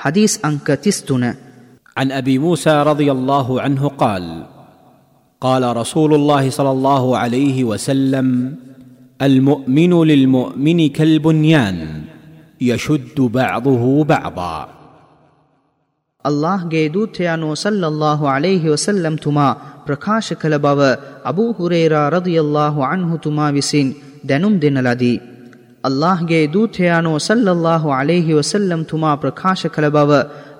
حديث أنكتستنا عن أبي موسى رضي الله عنه قال قال رسول الله صلى الله عليه وسلم المؤمن للمؤمن كالبنيان يشد بعضه بعضا. الله ಗೆ ದೂತಯಾನು ಸಲ್ಲಲ್ಲಾಹು ಅಲೈಹಿ ವಸಲ್ಲಂ ತುಮಾ ಪ್ರಕಾಶ ಕಲಬವ ಅಬೂ ಹುರೇರಾ ರದಿಯಲ್ಲಾಹು ಅನ್ಹು ತುಮಾ ವಿಸಿನ್ ದೆನುಂ ದಿನಲದಿ ಅಲ್ಲಾಹ್ಗೆ ದೂತೆಯಾನು ಸಲ್ಲಲ್ಲಾಹು ಅಲೇಹಿ ವಸಲ್ಲಂ ತುಮಾ ಪ್ರಕಾಶ ಕಲಬವ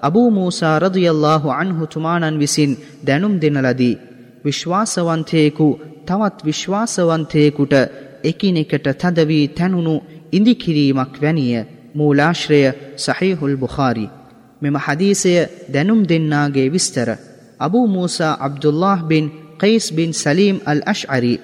ಅಬೂ ಮೂಸಾ ರದುಯಲ್ಲಾಹು ಅಣ್ಹು ತುಮಾನನ್ವಿಸಿನ್ දැනුම් දෙනලදී. විශ්වාසවන්තයෙකු තවත් විශ්වාසවන්තයෙකුට එකිනෙකට තදවී තැනුණු ඉඳිකිරීමක් වැනිය මූලාශ්‍රය සහිහුල් බුහාරි. මෙම හදීසය දැනුම් දෙන්නාගේ විස්තර. අබූ මූසා අබ්දුල්له බින් කයිස් බින් සලීම් අල් අශ් අරි.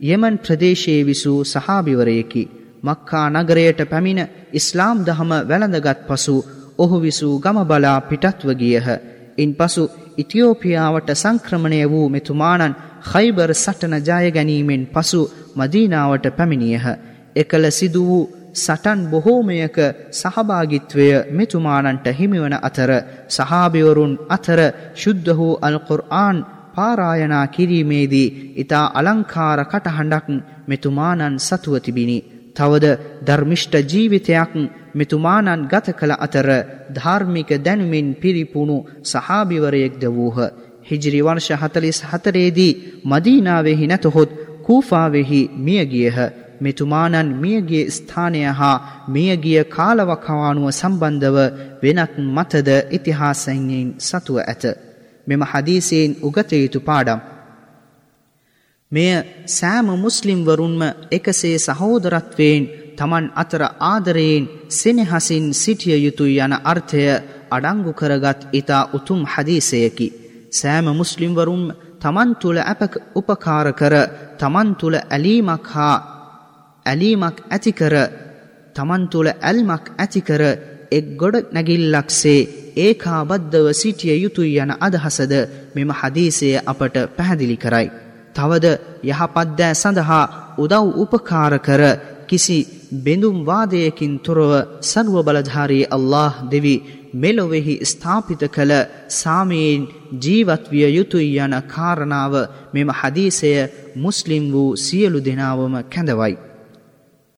යෙමන් ප්‍රදේශයේ විසූ සහාභිවරයකි. මක්කා නගරයට පැමිණ ඉස්ලාම් දහම වැළඳගත් පසු ඔහු විසූ ගම බලා පිටත්ව ගියහ. ඉන් පසු ඉතියෝපියාවට සංක්‍රමණය වූ මෙතුමානන් khaybar සටන ජය ගැනීමෙන් පසු මදීනාවට පැමිණියහ. එකල සිදු වූ සටන් බොහෝමයක සහභාගිත්වය මෙතුමානන්ට හිමිවන අතර සහාභිවරුන් අතර ශුද්ධ වූ අල්කුර්ආන් පාරායනා කිරීමේදී ඉතා අලංකාර කටහඬක් මෙතුමානන් සතුව තිබිණි. තවද ධර්මිෂ්ට ජීවිතයක් මෙතුමානන් ගත කළ අතර ධාර්මික දැනුමින් පිරිපුුණු සහාභිවරයෙක්ද වූහ. හිජිරි වර්ෂ හතලිස් හතරේදී මදීනාවෙහි නැතහොත් කූෆාවෙහි මියගියහ මෙතුමානන් මියගිය ස්ථානය හා මියගිය කාලවකවානුව සම්බන්ධව වෙනත් මතද ඉතිහාසයින්යෙන් සතුව ඇත. මෙම හදීසයෙන් උගතයුතු පාඩම්. මෙය සෑම මුස්ලිම්වරුන්ම එකසේ සහෝදරත්වයෙන් තමන් අතර ආදරයෙන් සෙනෙහසින් සිටිය යුතුයි යන අර්ථය අඩංගු කරගත් ඉතා උතුම් හදීසයකි. සෑම මුස්ලිම්වරුම් තමන් තුළ ඇප උපකාර කර තමන් තුළ ඇලීමක් හා ඇලීමක් ඇතිකර තමන් තුළ ඇල්මක් ඇතිකර එක් ගොඩ නැගිල්ලක්සේ ඒකාබද්ධව සිටිය යුතුයි යන අදහසද මෙම හදීසය අපට පැහැදිලි කරයි. තවද යහපත්දෑ සඳහා උදව් උපකාර කර කිසි බෙඳුම් වාදයකින් තොරව සර්ව බලධාරී අල්له දෙවි මෙලොවෙහි ස්ථාපිත කළ සාමයෙන් ජීවත්විය යුතුයි යන කාරණාව මෙම හදීසය මුස්ලිම් වූ සියලු දෙනාවම කැඳවයි.